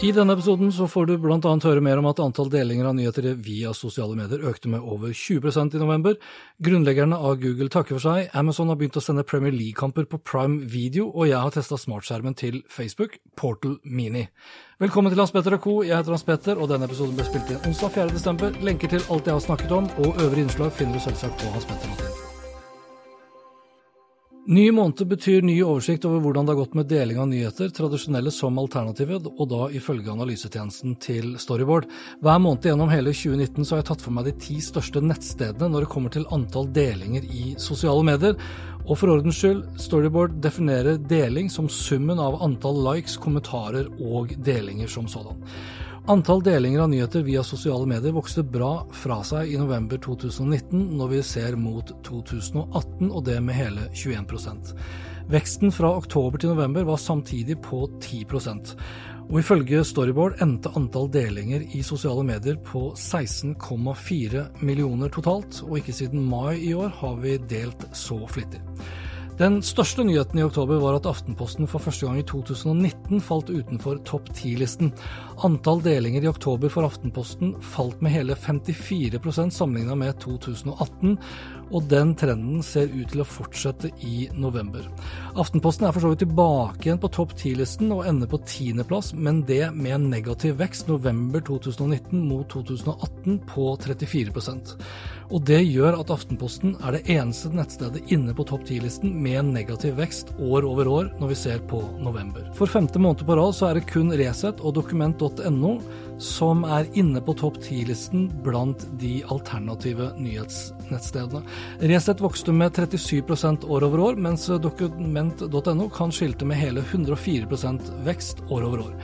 I denne episoden så får du annet høre mer om at antall delinger av nyheter via sosiale medier økte med over 20% i november. Grunnleggerne av Google takker for seg, Amazon har begynt å sende Premier League-kamper på Prime Video, og jeg har testa smartskjermen til Facebook, Portal Mini. Velkommen til Hans Petter og co. Jeg heter Hans Petter, og denne episoden ble spilt inn onsdag 4. desember. Lenker til alt jeg har snakket om, og øvrige innslag finner du selvsagt på Hans Petter hanspetter.info. Ny måned betyr ny oversikt over hvordan det har gått med deling av nyheter, tradisjonelle som alternative, og da ifølge analysetjenesten til Storyboard. Hver måned gjennom hele 2019 så har jeg tatt for meg de ti største nettstedene når det kommer til antall delinger i sosiale medier. Og for ordens skyld, Storyboard definerer deling som summen av antall likes, kommentarer og delinger som sådan. Antall delinger av nyheter via sosiale medier vokste bra fra seg i november 2019, når vi ser mot 2018, og det med hele 21% Veksten fra oktober til november var samtidig på 10% og ifølge Storyboard endte antall delinger i sosiale medier på 16,4 millioner totalt, og ikke siden mai i år har vi delt så flittig. Den største nyheten i oktober var at Aftenposten for første gang i 2019 falt utenfor topp 10-listen. Antall delinger i oktober for Aftenposten falt med hele 54% sammenlignet med 2018, og den trenden ser ut til å fortsette i november. Aftenposten er for så vidt tilbake igjen på topp 10-listen og ender på tiendeplass, men det med en negativ vekst november 2019 mot 2018 på 34% og det gjør at Aftenposten er det eneste nettstedet inne på topp 10-listen med en negativ vekst år over år når vi ser på november. For femte måned på rad så er det kun Resett og dokument.no som er inne på topp 10-listen blant de alternative nyhetsnettstedene. Resett vokste med 37% år over år, mens dokument.no kan skilte med hele 104% vekst år over år.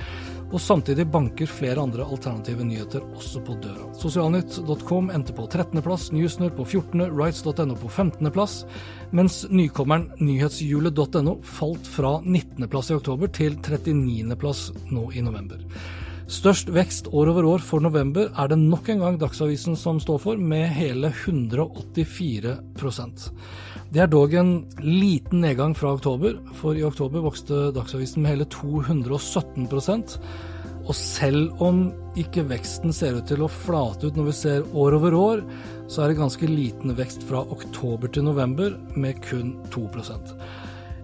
Og samtidig banker flere andre alternative nyheter også på døra. Sosialnytt.com endte på 13.-plass, Newsner på 14., Rights.no på 15.-plass, mens nykommeren nyhetshjulet.no falt fra 19.-plass i oktober til 39.-plass nå i november. Størst vekst år over år for november er det nok en gang Dagsavisen som står for, med hele 184% Det er dog en liten nedgang fra oktober, for i oktober vokste Dagsavisen med hele 217 og selv om ikke veksten ser ut til å flate ut når vi ser år over år, så er det ganske liten vekst fra oktober til november, med kun 2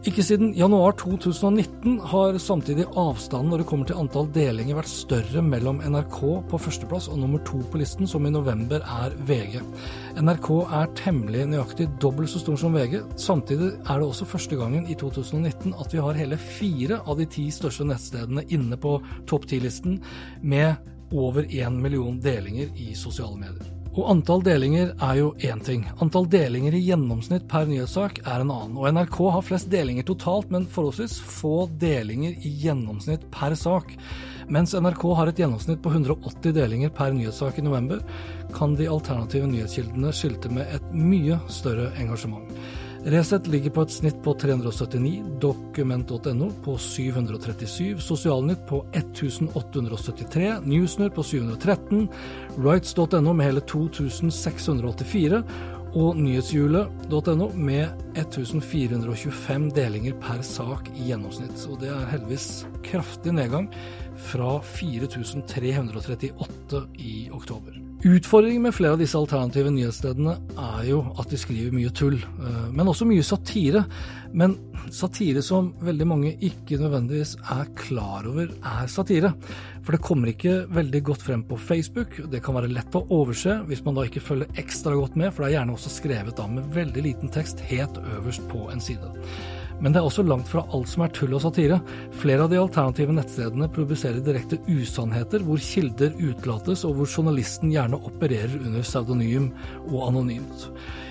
ikke siden januar 2019 har samtidig avstanden når det kommer til antall delinger vært større mellom NRK på førsteplass og nummer to på listen, som i november er VG. NRK er temmelig nøyaktig dobbelt så stor som VG. Samtidig er det også første gangen i 2019 at vi har hele fire av de ti største nettstedene inne på topp ti-listen med over én million delinger i sosiale medier. Og antall delinger er jo én ting. Antall delinger i gjennomsnitt per nyhetssak er en annen. Og NRK har flest delinger totalt, men forholdsvis få delinger i gjennomsnitt per sak. Mens NRK har et gjennomsnitt på 180 delinger per nyhetssak i november, kan de alternative nyhetskildene skilte med et mye større engasjement. Resett ligger på et snitt på 379, dokument.no på 737, Sosialnytt på 1873, Newsner på 713, Rights.no med hele 2684 og nyhetshjulet.no med 1425 delinger per sak i gjennomsnitt. Og det er heldigvis kraftig nedgang fra 4338 i oktober. Utfordringen med flere av disse alternative nyhetsstedene er jo at de skriver mye tull, eh, men også mye satire. Men satire som veldig mange ikke nødvendigvis er klar over er satire. For det kommer ikke veldig godt frem på Facebook. Det kan være lett å overse hvis man da ikke følger ekstra godt med, for det er gjerne også skrevet da med veldig liten tekst helt øverst på en side. Men det er også langt fra alt som er tull og satire. Flere av de alternative nettstedene produserer direkte usannheter, hvor kilder utelates, og hvor journalisten gjerne opererer under pseudonym og anonymt.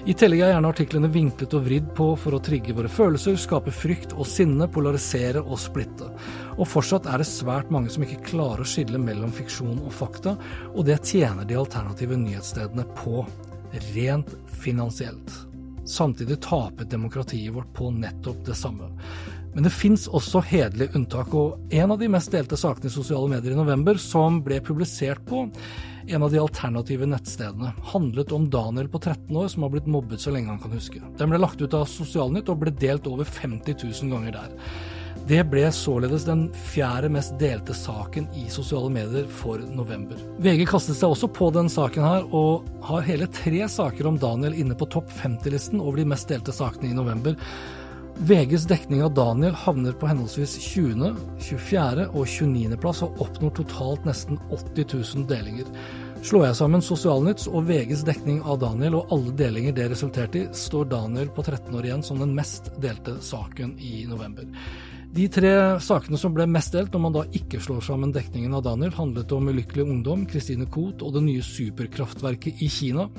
I tillegg er gjerne artiklene vinklet og vridd på for å trigge våre følelser, skape frykt og sinne, polarisere og splitte. Og fortsatt er det svært mange som ikke klarer å skille mellom fiksjon og fakta, og det tjener de alternative nyhetsstedene på, rent finansielt. Samtidig taper demokratiet vårt på nettopp det samme. Men det fins også hederlige unntak, og en av de mest delte sakene i sosiale medier i november, som ble publisert på en av de alternative nettstedene, handlet om Daniel på 13 år som har blitt mobbet så lenge han kan huske. Den ble lagt ut av Sosialnytt og ble delt over 50 000 ganger der. Det ble således den fjerde mest delte saken i sosiale medier for november. VG kastet seg også på den saken her, og har hele tre saker om Daniel inne på topp 50-listen over de mest delte sakene i november. VGs dekning av Daniel havner på henholdsvis 20., 24. og 29. plass, og oppnår totalt nesten 80 000 delinger. Slår jeg sammen Sosialnytts og VGs dekning av Daniel og alle delinger det resulterte i, står Daniel på 13 år igjen som den mest delte saken i november. De tre sakene som ble mest delt når man da ikke slår sammen dekningen av Daniel, handlet om Ulykkelig ungdom, Christine Koht og det nye superkraftverket i Kina,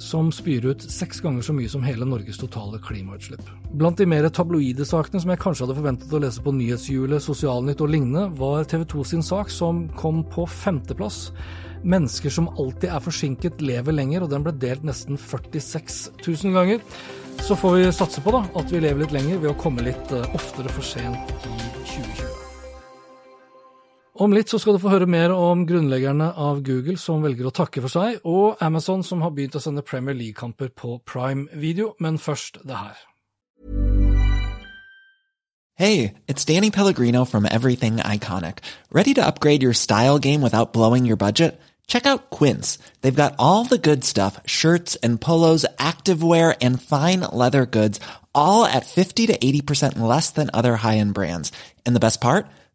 som spyr ut seks ganger så mye som hele Norges totale klimautslipp. Blant de mer tabloide sakene som jeg kanskje hadde forventet å lese på Nyhetshjulet, Sosialnytt og lignende, var TV 2 sin sak som kom på femteplass. Mennesker som alltid er forsinket, lever lenger, og den ble delt nesten 46 000 ganger. Så får vi satse på da, at vi lever litt lenger ved å komme litt eh, oftere for sent i 2020. Om litt så skal du få høre mer om grunnleggerne av Google som velger å takke for seg, og Amazon som har begynt å sende Premier League-kamper på Prime Video, men først det her. Hey, it's Danny Pellegrino from Everything Iconic. Ready to upgrade your style game without blowing your budget? Check out Quince. They've got all the good stuff, shirts and polos, activewear and fine leather goods, all at 50 to 80% less than other high-end brands. And the best part?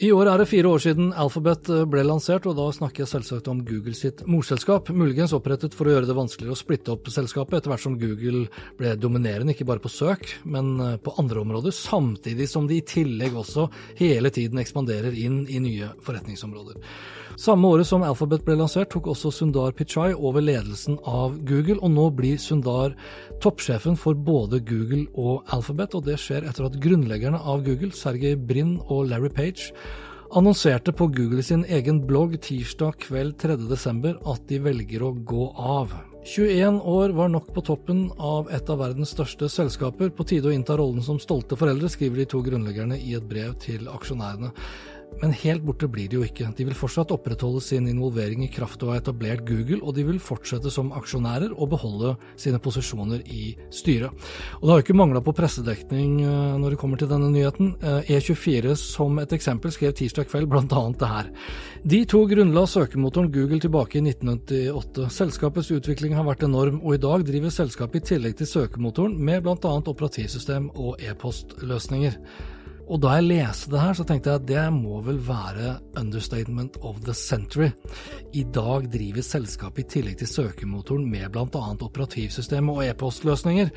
I år er det fire år siden Alphabet eh, ble lansert, og da snakker jeg selvsagt om Google sitt morselskap, muligens opprettet for å gjøre det vanskeligere å splitte opp selskapet etter hvert som Google ble dominerende, ikke bare på søk, men eh, på andre områder, samtidig som de i tillegg også hele tiden ekspanderer inn i nye forretningsområder. Samme året som Alphabet ble lansert, tok også Sundar Pichai over ledelsen av Google, og nå blir Sundar toppsjefen for både Google og Alphabet, og det skjer etter at grunnleggerne av Google, Sergej Brin og Larry Page, annonserte på Google sin egen blogg tirsdag kveld 3.12. at de velger å gå av. 21 år var nok på toppen av et av verdens største selskaper. På tide å innta rollen som stolte foreldre, skriver de to grunnleggerne i et brev til aksjonærene. Men helt borte blir de jo ikke. De vil fortsatt opprettholde sin involvering i kraft av å ha etablert Google, og de vil fortsette som aksjonærer og beholde sine posisjoner i styret. Og Det har jo ikke mangla på pressedekning eh, når det kommer til denne nyheten. E24 eh, e som et eksempel skrev tirsdag kveld bl.a. det her. De to grunnla søkemotoren Google tilbake i 1998. Selskapets utvikling har vært enorm, og i dag driver selskapet i tillegg til søkemotoren med bl.a. operativsystem og e-postløsninger. Og da jeg leste det her, så tenkte jeg at det må vel være understatement of the century. I dag driver selskapet i tillegg til søkemotoren med bl.a. operativsystem og e-postløsninger.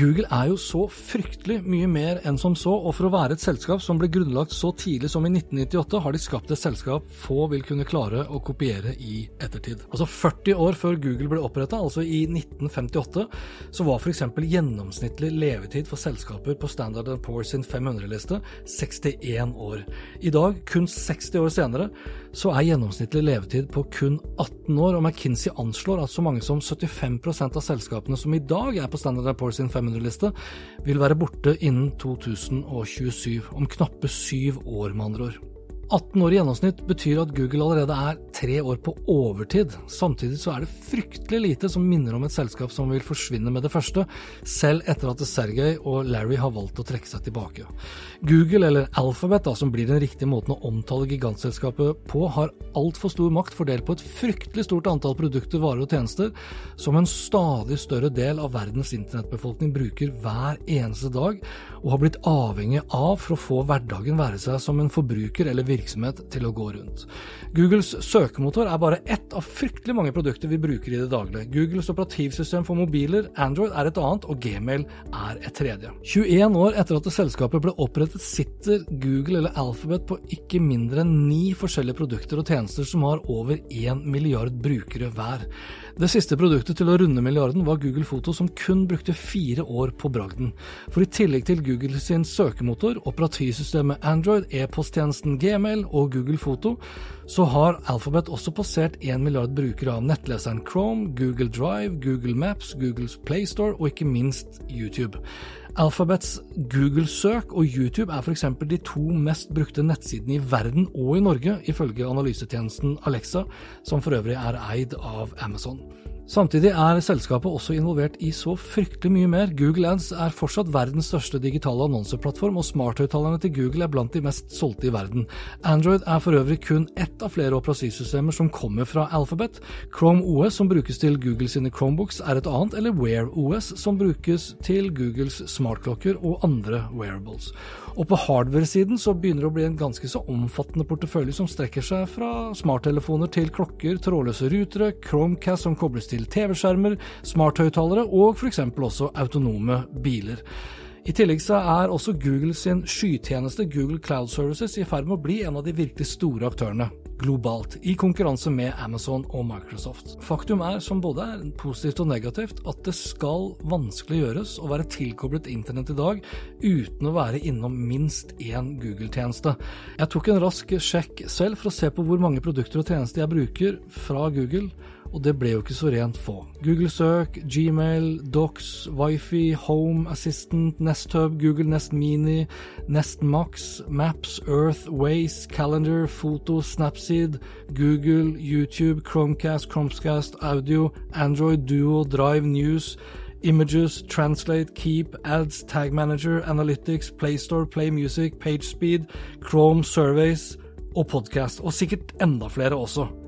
Google er jo så fryktelig mye mer enn som så, og for å være et selskap som ble grunnlagt så tidlig som i 1998, har de skapt et selskap få vil kunne klare å kopiere i ettertid. Altså 40 år før Google ble oppretta, altså i 1958, så var f.eks. gjennomsnittlig levetid for selskaper på Standard Poor sin 500-liste 61 år. I dag, kun 60 år senere, så er gjennomsnittlig levetid på kun 18 år, og McKinsey anslår at så mange som 75% av selskapene som i dag er på Standard Poor sin 500-liste, vil være borte innen 2027, om knappe syv år, med andre ord. 18 år i gjennomsnitt betyr at Google allerede er tre år på overtid. Samtidig så er det fryktelig lite som minner om et selskap som vil forsvinne med det første, selv etter at Sergej og Larry har valgt å trekke seg tilbake. Google, eller Alphabet, da, som blir den riktige måten å omtale gigantselskapet på, har altfor stor makt fordelt på et fryktelig stort antall produkter, varer og tjenester, som en stadig større del av verdens internettbefolkning bruker hver eneste dag, og har blitt avhengig av for å få hverdagen være seg som en forbruker eller virksomhet til å gå rundt. Googles søkemotor er bare ett av fryktelig mange produkter vi bruker i det daglige. Googles operativsystem for mobiler, Android, er et annet, og Gmail er et tredje. 21 år etter at selskapet ble opprettet, sitter Google eller Alphabet på ikke mindre enn ni forskjellige produkter og tjenester som har over 1 milliard brukere hver. Det siste produktet til å runde milliarden var Google Foto, som kun brukte fire år på bragden. For i tillegg til Google sin søkemotor, operativsystemet Android, e-posttjenesten Gmail og Google Foto, så har Alphabet også passert 1 milliard brukere av nettleseren Chrome, Google Drive, Google Maps, Googles PlayStore og ikke minst YouTube. Alphabets Google-søk og YouTube er f.eks. de to mest brukte nettsidene i verden og i Norge, ifølge analysetjenesten Alexa, som for øvrig er eid av Amazon. Samtidig er selskapet også involvert i så fryktelig mye mer. Google Ads er fortsatt verdens største digitale annonseplattform, og smarthøyttalerne til Google er blant de mest solgte i verden. Android er for øvrig kun ett av flere operativsystemer som kommer fra Alphabet. Chrome OS, som brukes til Google sine Chromebooks, er et annet, eller Wear OS, som brukes til Googles smartklokker og andre wearables. Og på hardware-siden så begynner det å bli en ganske så omfattende portefølje som strekker seg fra smarttelefoner til klokker, trådløse rutere, Chromecast som kobles til TV-skjermer, smarthøyttalere og f.eks. også autonome biler. I tillegg så er også Google sin skytjeneste Google Cloud Services i ferd med å bli en av de virkelig store aktørene globalt, i konkurranse med Amazon og Microsoft. Faktum er, som både er positivt og negativt, at det skal vanskelig gjøres å være tilkoblet internett i dag uten å være innom minst én Google-tjeneste. Jeg tok en rask sjekk selv for å se på hvor mange produkter og tjenester jeg bruker fra Google og det ble jo ikke så rent få. Google Søk, Gmail, Docs, Wifi, Home Assistant, NestHub, Google Nest Mini, Nest Max, Maps, Earth, Waze, Calendar, Foto, Snapseed, Google, YouTube, Chromecast, Chromecast, Audio, Android, Duo, Drive, News, Images, Translate, Keep, Ads, Tag Manager, Analytics, PlayStore, Play Music, PageSpeed, Chrome, Surveys og Podcast, og sikkert enda flere også.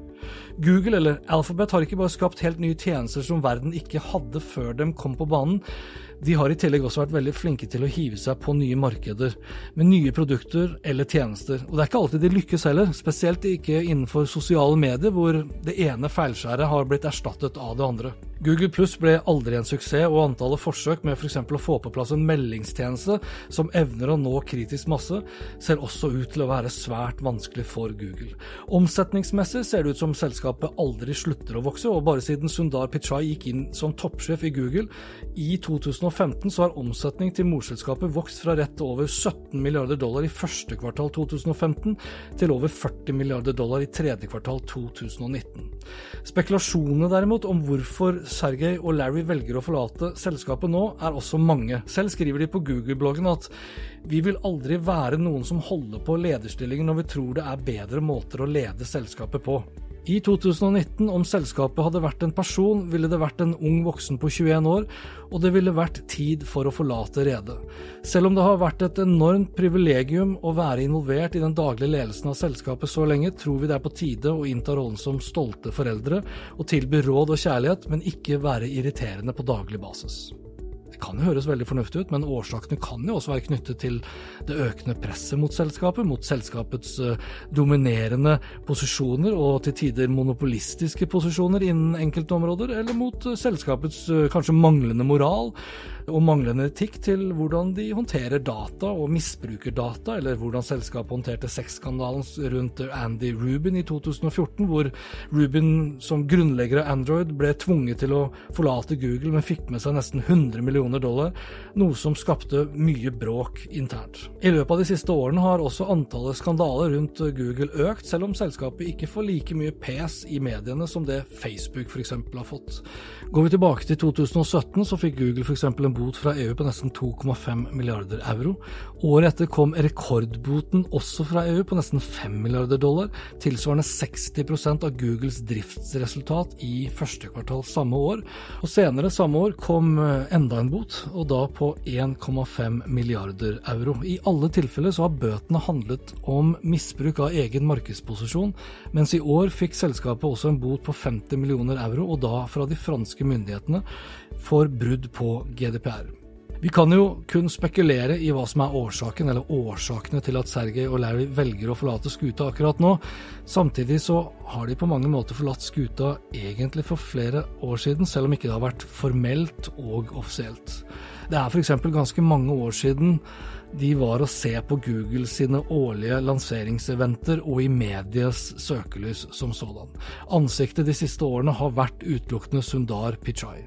Google eller Alphabet har ikke bare skapt helt nye tjenester som verden ikke hadde før de kom på banen. De har i tillegg også vært veldig flinke til å hive seg på nye markeder med nye produkter eller tjenester. Og det er ikke alltid de lykkes heller, spesielt ikke innenfor sosiale medier, hvor det ene feilskjæret har blitt erstattet av det andre. Google Pluss ble aldri en suksess, og antallet forsøk med f.eks. For å få på plass en meldingstjeneste som evner å nå kritisk masse, ser også ut til å være svært vanskelig for Google. Omsetningsmessig ser det ut som selskapet aldri slutter å vokse, og bare siden Sundar Pichai gikk inn som toppsjef i Google i 2015, så har omsetning til morselskapet vokst fra rett over 17 milliarder dollar i første kvartal 2015 til over 40 milliarder dollar i tredje kvartal 2019. Spekulasjonene derimot om hvorfor Sergej og Larry velger å forlate selskapet nå, er også mange. Selv skriver de på Google-bloggen at vi vil aldri være noen som holder på lederstillingen når vi tror det er bedre måter å lede selskapet på. I 2019, om selskapet hadde vært en person, ville det vært en ung voksen på 21 år, og det ville vært tid for å forlate redet. Selv om det har vært et enormt privilegium å være involvert i den daglige ledelsen av selskapet så lenge, tror vi det er på tide å innta rollen som stolte foreldre og tilby råd og kjærlighet, men ikke være irriterende på daglig basis. Kan jo høres veldig fornuftig ut, men årsakene kan jo også være knyttet til det økende presset mot selskapet, mot selskapets eh, dominerende posisjoner og til tider monopolistiske posisjoner innen enkelte områder, eller mot eh, selskapets eh, kanskje manglende moral og manglende etikk til hvordan de håndterer data og misbruker data, eller hvordan selskapet håndterte sexskandalen rundt Andy Rubin i 2014, hvor Rubin som grunnlegger av Android ble tvunget til å forlate Google, men fikk med seg nesten 100 millioner dollar, noe som skapte mye bråk internt. I løpet av de siste årene har også antallet skandaler rundt Google økt, selv om selskapet ikke får like mye pes i mediene som det Facebook f.eks. har fått. Går vi tilbake til 2017, så fikk Google f.eks. en bot fra EU på nesten 2,5 milliarder euro. Året etter kom rekordboten også fra EU på nesten 5 milliarder dollar, tilsvarende 60% av Googles driftsresultat i første kvartal samme år. Og senere samme år kom eh, enda en bot, og da på 1,5 milliarder euro. I alle tilfeller så har bøtene handlet om misbruk av egen markedsposisjon, mens i år fikk selskapet også en bot på 50 millioner euro, og da fra de franske myndighetene for brudd på GDPR. Vi kan jo kun spekulere i hva som er årsaken, eller årsakene til at Sergej og Larry velger å forlate skuta akkurat nå. Samtidig så har de på mange måter forlatt skuta egentlig for flere år siden, selv om ikke det har vært formelt og offisielt. Det er f.eks. ganske mange år siden de var å se på Google sine årlige lanseringseventer og i medias søkelys som sådan. Ansiktet de siste årene har vært utelukkende Sundar Pichai.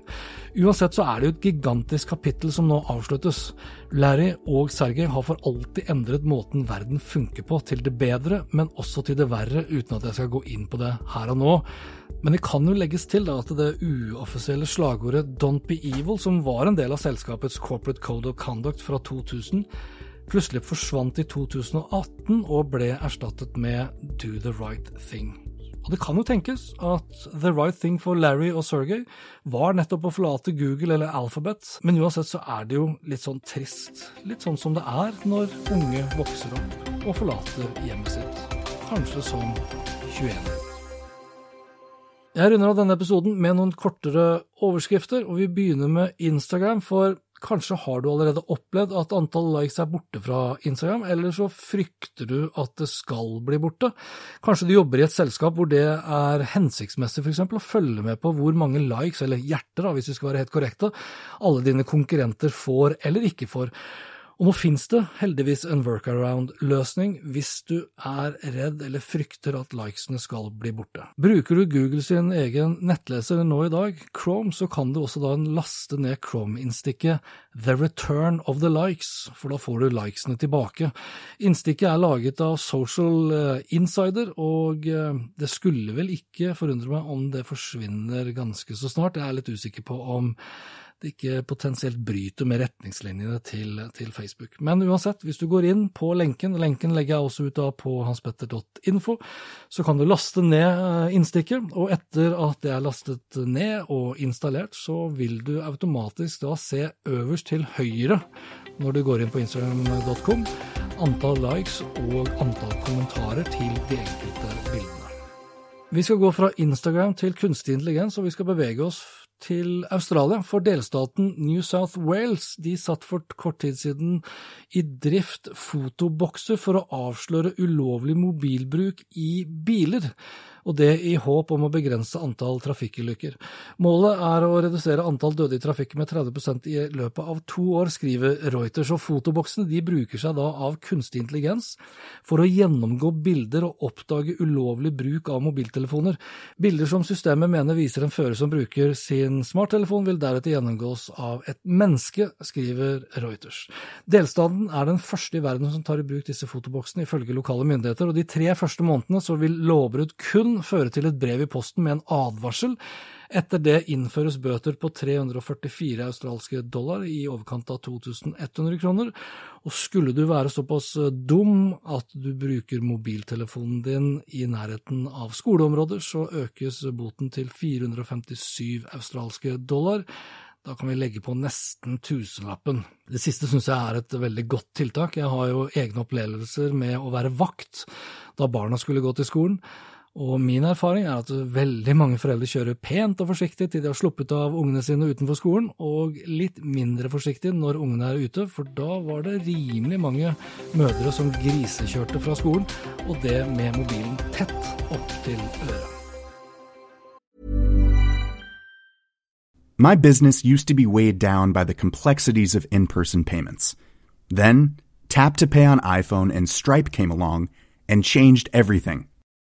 Uansett så er det jo et gigantisk kapittel som nå avsluttes. Larry og Sergej har for alltid endret måten verden funker på, til det bedre, men også til det verre, uten at jeg skal gå inn på det her og nå. Men det kan jo legges til da, at det uoffisielle slagordet Don't be evil, som var en del av selskapets Corporate Code of Conduct fra 2000, plutselig forsvant i 2018 og ble erstattet med Do the right thing. Og det kan jo tenkes at the right thing for Larry og Sergey var nettopp å forlate Google eller Alphabet, men uansett så er det jo litt sånn trist. Litt sånn som det er når unge vokser opp og forlater hjemmet sitt. Kanskje som 21. Jeg runder av denne episoden med noen kortere overskrifter, og vi begynner med Instagram, for kanskje har du allerede opplevd at antall likes er borte fra Instagram, eller så frykter du at det skal bli borte. Kanskje du jobber i et selskap hvor det er hensiktsmessig f.eks. å følge med på hvor mange likes, eller hjerter da, hvis vi skal være helt korrekte, alle dine konkurrenter får eller ikke får. Og nå finnes det heldigvis en workaround-løsning hvis du er redd eller frykter at likesene skal bli borte. Bruker du Google sin egen nettleser nå i dag, Chrome, så kan du også da laste ned Chrome-innstikket The Return of the Likes, for da får du likesene tilbake. Innstikket er laget av Social eh, Insider, og eh, det skulle vel ikke forundre meg om det forsvinner ganske så snart. Jeg er litt usikker på om det ikke potensielt bryter med retningslinjene til, til, Facebook. Men uansett, hvis du går inn på lenken, lenken legger jeg også ut da på hanspetter.info, så kan du laste ned eh, innstikket, og etter at det er lastet ned og installert, så vil du automatisk da se øverst til høyre når du går inn på instagram.com, antall likes og antall kommentarer til de enkelte bildene. Vi skal gå fra Instagram til kunstig intelligens, og vi skal bevege oss til Australia, for delstaten New South Wales. De satt for kort tid siden i drift fotobokser for å avsløre ulovlig mobilbruk i biler og det i håp om å begrense antall trafikkulykker. Målet er å redusere antall døde i trafikken med 30% i løpet av to år, skriver Reuters. Og fotoboksene de bruker seg da av kunstig intelligens for å gjennomgå bilder og oppdage ulovlig bruk av mobiltelefoner. Bilder som systemet mener viser en fører som bruker sin smarttelefon, vil deretter gjennomgås av et menneske, skriver Reuters. Delstaten er den første i verden som tar i bruk disse fotoboksene, ifølge lokale myndigheter, og de tre første månedene så vil lovbrudd kun føre til et brev i posten med en advarsel. Etter det innføres bøter på 344 australske dollar, i overkant av 2100 kroner. Og skulle du være såpass dum at du bruker mobiltelefonen din i nærheten av skoleområder, så økes boten til 457 australske dollar. Da kan vi legge på nesten tusenlappen. Det siste syns jeg er et veldig godt tiltak. Jeg har jo egne opplevelser med å være vakt da barna skulle gå til skolen. Og min erfaring er at veldig mange foreldre kjører pent og forsiktig til de har sluppet av ungene sine utenfor skolen, og litt mindre forsiktig når ungene er ute, for da var det rimelig mange mødre som grisekjørte fra skolen, og det med mobilen tett opp til øret. My business used to be weighed down by the complexities of in person payments. Then, Tap to Pay on iPhone and Stripe came along and changed everything.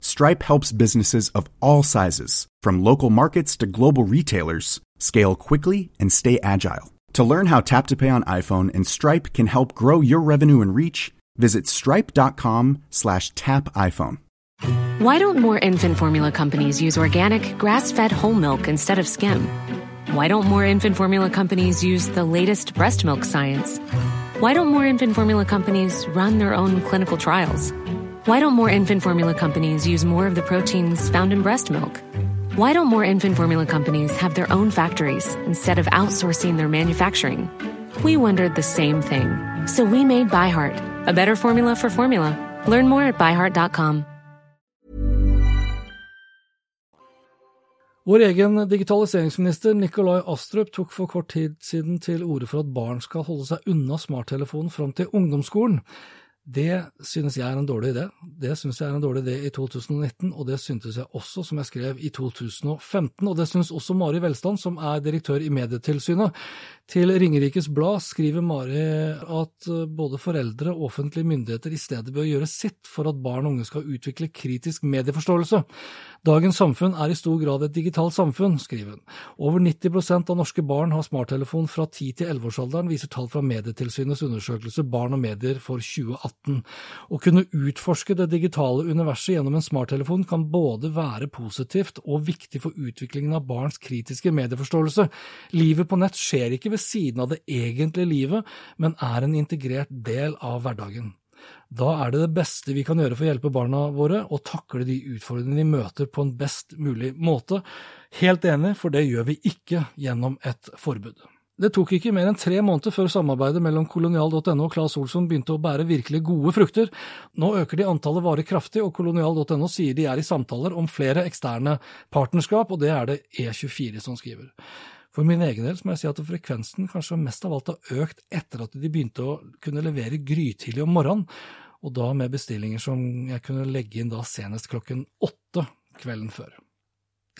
Stripe helps businesses of all sizes, from local markets to global retailers, scale quickly and stay agile. To learn how Tap to Pay on iPhone and Stripe can help grow your revenue and reach, visit stripe.com/tapiphone. Why don't more infant formula companies use organic, grass-fed whole milk instead of skim? Why don't more infant formula companies use the latest breast milk science? Why don't more infant formula companies run their own clinical trials? Why don't more infant formula companies use more of the proteins found in breast milk? Why don't more infant formula companies have their own factories instead of outsourcing their manufacturing? We wondered the same thing. So we made ByHeart, a better formula for formula. Learn more at byheart.com. Vår egen digitaliseringsminister Nikolai Astrup tok for kort tid siden til orde for at barn skal holde seg unna smarttelefonen fram til ungdomsskolen. Det synes jeg er en dårlig idé. Det synes jeg er en dårlig idé i 2019, og det syntes jeg også, som jeg skrev, i 2015. Og det synes også Mari Velstand, som er direktør i Medietilsynet. Til Ringerikes Blad skriver Mari at eh, både foreldre og offentlige myndigheter i stedet bør gjøre sitt for at barn og unge skal utvikle kritisk medieforståelse. Dagens samfunn er i stor grad et digitalt samfunn, skriver hun. Over 90% av norske barn har smarttelefon fra 10 til 11-årsalderen, viser tall fra Medietilsynets undersøkelse Barn og medier for 2018. Å kunne utforske det digitale universet gjennom en smarttelefon kan både være positivt og viktig for utviklingen av barns kritiske medieforståelse. Livet på nett skjer ikke ved siden av det egentlige livet, men er en integrert del av hverdagen. Da er det det beste vi kan gjøre for å hjelpe barna våre, å takle de utfordringene de møter på en best mulig måte. Helt enig, for det gjør vi ikke gjennom et forbud. Det tok ikke mer enn tre måneder før samarbeidet mellom kolonial.no og Claes Olsson begynte å bære virkelig gode frukter. Nå øker de antallet varer kraftig, og kolonial.no sier de er i samtaler om flere eksterne partnerskap, og det er det E24 som skriver. For min egen del må jeg si at frekvensen kanskje mest av alt har økt etter at de begynte å kunne levere grytidlig om morgenen, og da med bestillinger som jeg kunne legge inn da senest klokken åtte kvelden før.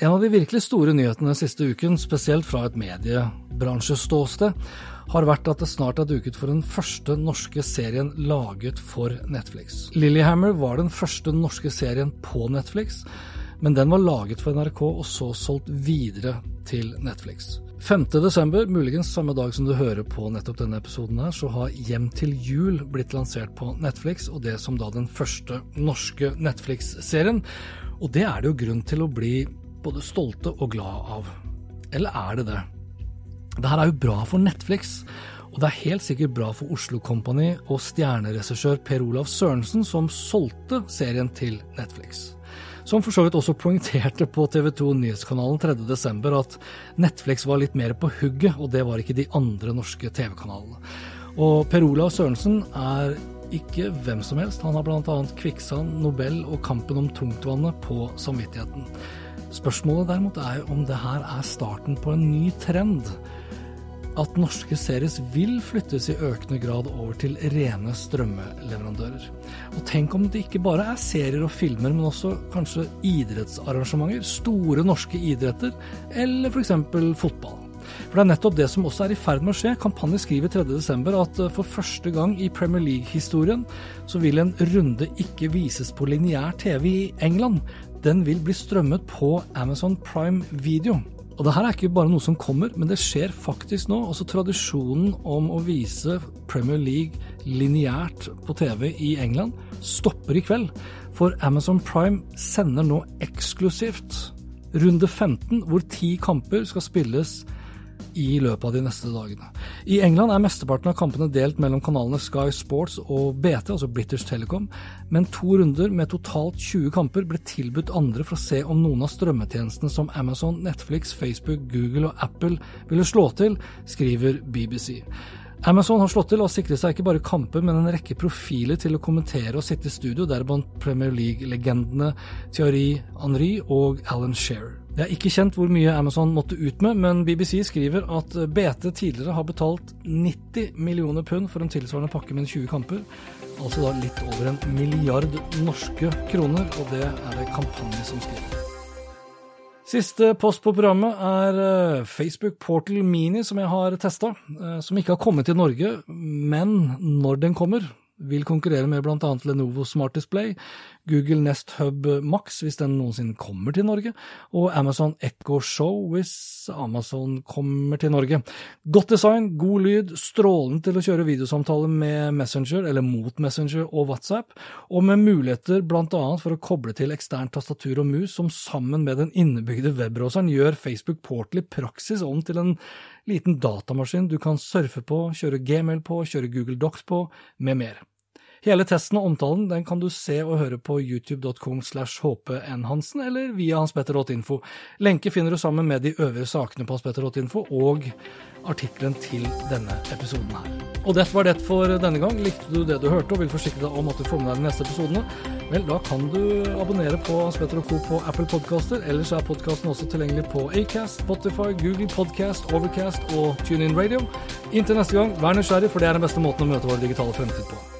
En av de virkelig store nyhetene siste uken, spesielt fra et mediebransjeståsted, har vært at det snart er duket for den første norske serien laget for Netflix. Lillyhammer var den første norske serien på Netflix, men den var laget for NRK og så solgt videre til Netflix. 5. desember, muligens samme dag som du hører på nettopp denne episoden her, så har Hjem til jul blitt lansert på Netflix, og det som da den første norske Netflix-serien. Og det er det jo grunn til å bli både stolte og glad av. Eller er det det? Det her er jo bra for Netflix. Og det er helt sikkert bra for Oslo Company og stjerneregissør Per Olav Sørensen, som solgte serien til Netflix som for så vidt også poengterte på TV 2 Nyhetskanalen 3.12. at Netflix var litt mer på hugget, og det var ikke de andre norske TV-kanalene. Og Per Olav Sørensen er ikke hvem som helst. Han har bl.a. Kvikksand, Nobel og Kampen om tungtvannet på samvittigheten. Spørsmålet derimot er om det her er starten på en ny trend at norske series vil flyttes i økende grad over til rene strømmeleverandører. Og tenk om det ikke bare er serier og filmer, men også kanskje idrettsarrangementer, store norske idretter, eller f.eks. fotball. For det er nettopp det som også er i ferd med å skje. Kampanje skriver 3.12. at for første gang i Premier League-historien så vil en runde ikke vises på lineær TV i England. Den vil bli strømmet på Amazon Prime Video. Og det her er ikke bare noe som kommer, men det skjer faktisk nå. Også tradisjonen om å vise Premier League lineært på TV i England stopper i kveld. For Amazon Prime sender nå eksklusivt runde 15, hvor ti kamper skal spilles i løpet av de neste dagene. I England er mesteparten av kampene delt mellom kanalene Sky Sports og BT, altså British Telecom, men to runder med totalt 20 kamper ble tilbudt andre for å se om noen av strømmetjenestene som Amazon, Netflix, Facebook, Google og Apple ville slå til, skriver BBC. Amazon har slått til og sikret seg ikke bare kamper, men en rekke profiler til å kommentere og sitte i studio, deriblant Premier League-legendene Thierry Henry og Alan Shearer. Det er ikke kjent hvor mye Amazon måtte ut med, men BBC skriver at BT tidligere har betalt 90 millioner pund for en tilsvarende pakke med 20 kamper, altså da litt over en milliard norske kroner, og det er det kampanje som skriver. Siste post på programmet er eh, Facebook Portal Mini, som jeg har testa. Eh, som ikke har kommet til Norge, men når den kommer, vil konkurrere med bl.a. Lenovo Smart Display, Google Nest Hub Max hvis den noensinne kommer til Norge, og Amazon Echo Show hvis Amazon kommer til Norge. Godt design, god lyd, strålende til å kjøre videosamtaler med Messenger, eller mot Messenger og WhatsApp, og med muligheter bl.a. for å koble til eksternt tastatur og mus, som sammen med den innebygde webbroseren gjør Facebook Portal i praksis om til en liten datamaskin du kan surfe på, kjøre Gmail på, kjøre Google Docs på, med mer. Hele testen og omtalen den kan du se og høre på youtube.com slash hpnhansen eller via hanspetter.info. Lenke finner du sammen med de øvrige sakene på hanspetter.info og artikkelen til denne episoden her. Og dette var det for denne gang. Likte du det du hørte og vil forsikre deg om at du får med deg de neste episodene, vel, da kan du abonnere på Hans Petter Co. på Apple Podcaster. Ellers er podkasten også tilgjengelig på Acast, Spotify, Google Podcast, Overcast og TuneIn Radio. Inntil neste gang, vær nysgjerrig, for det er den beste måten å møte vår digitale fremtid på.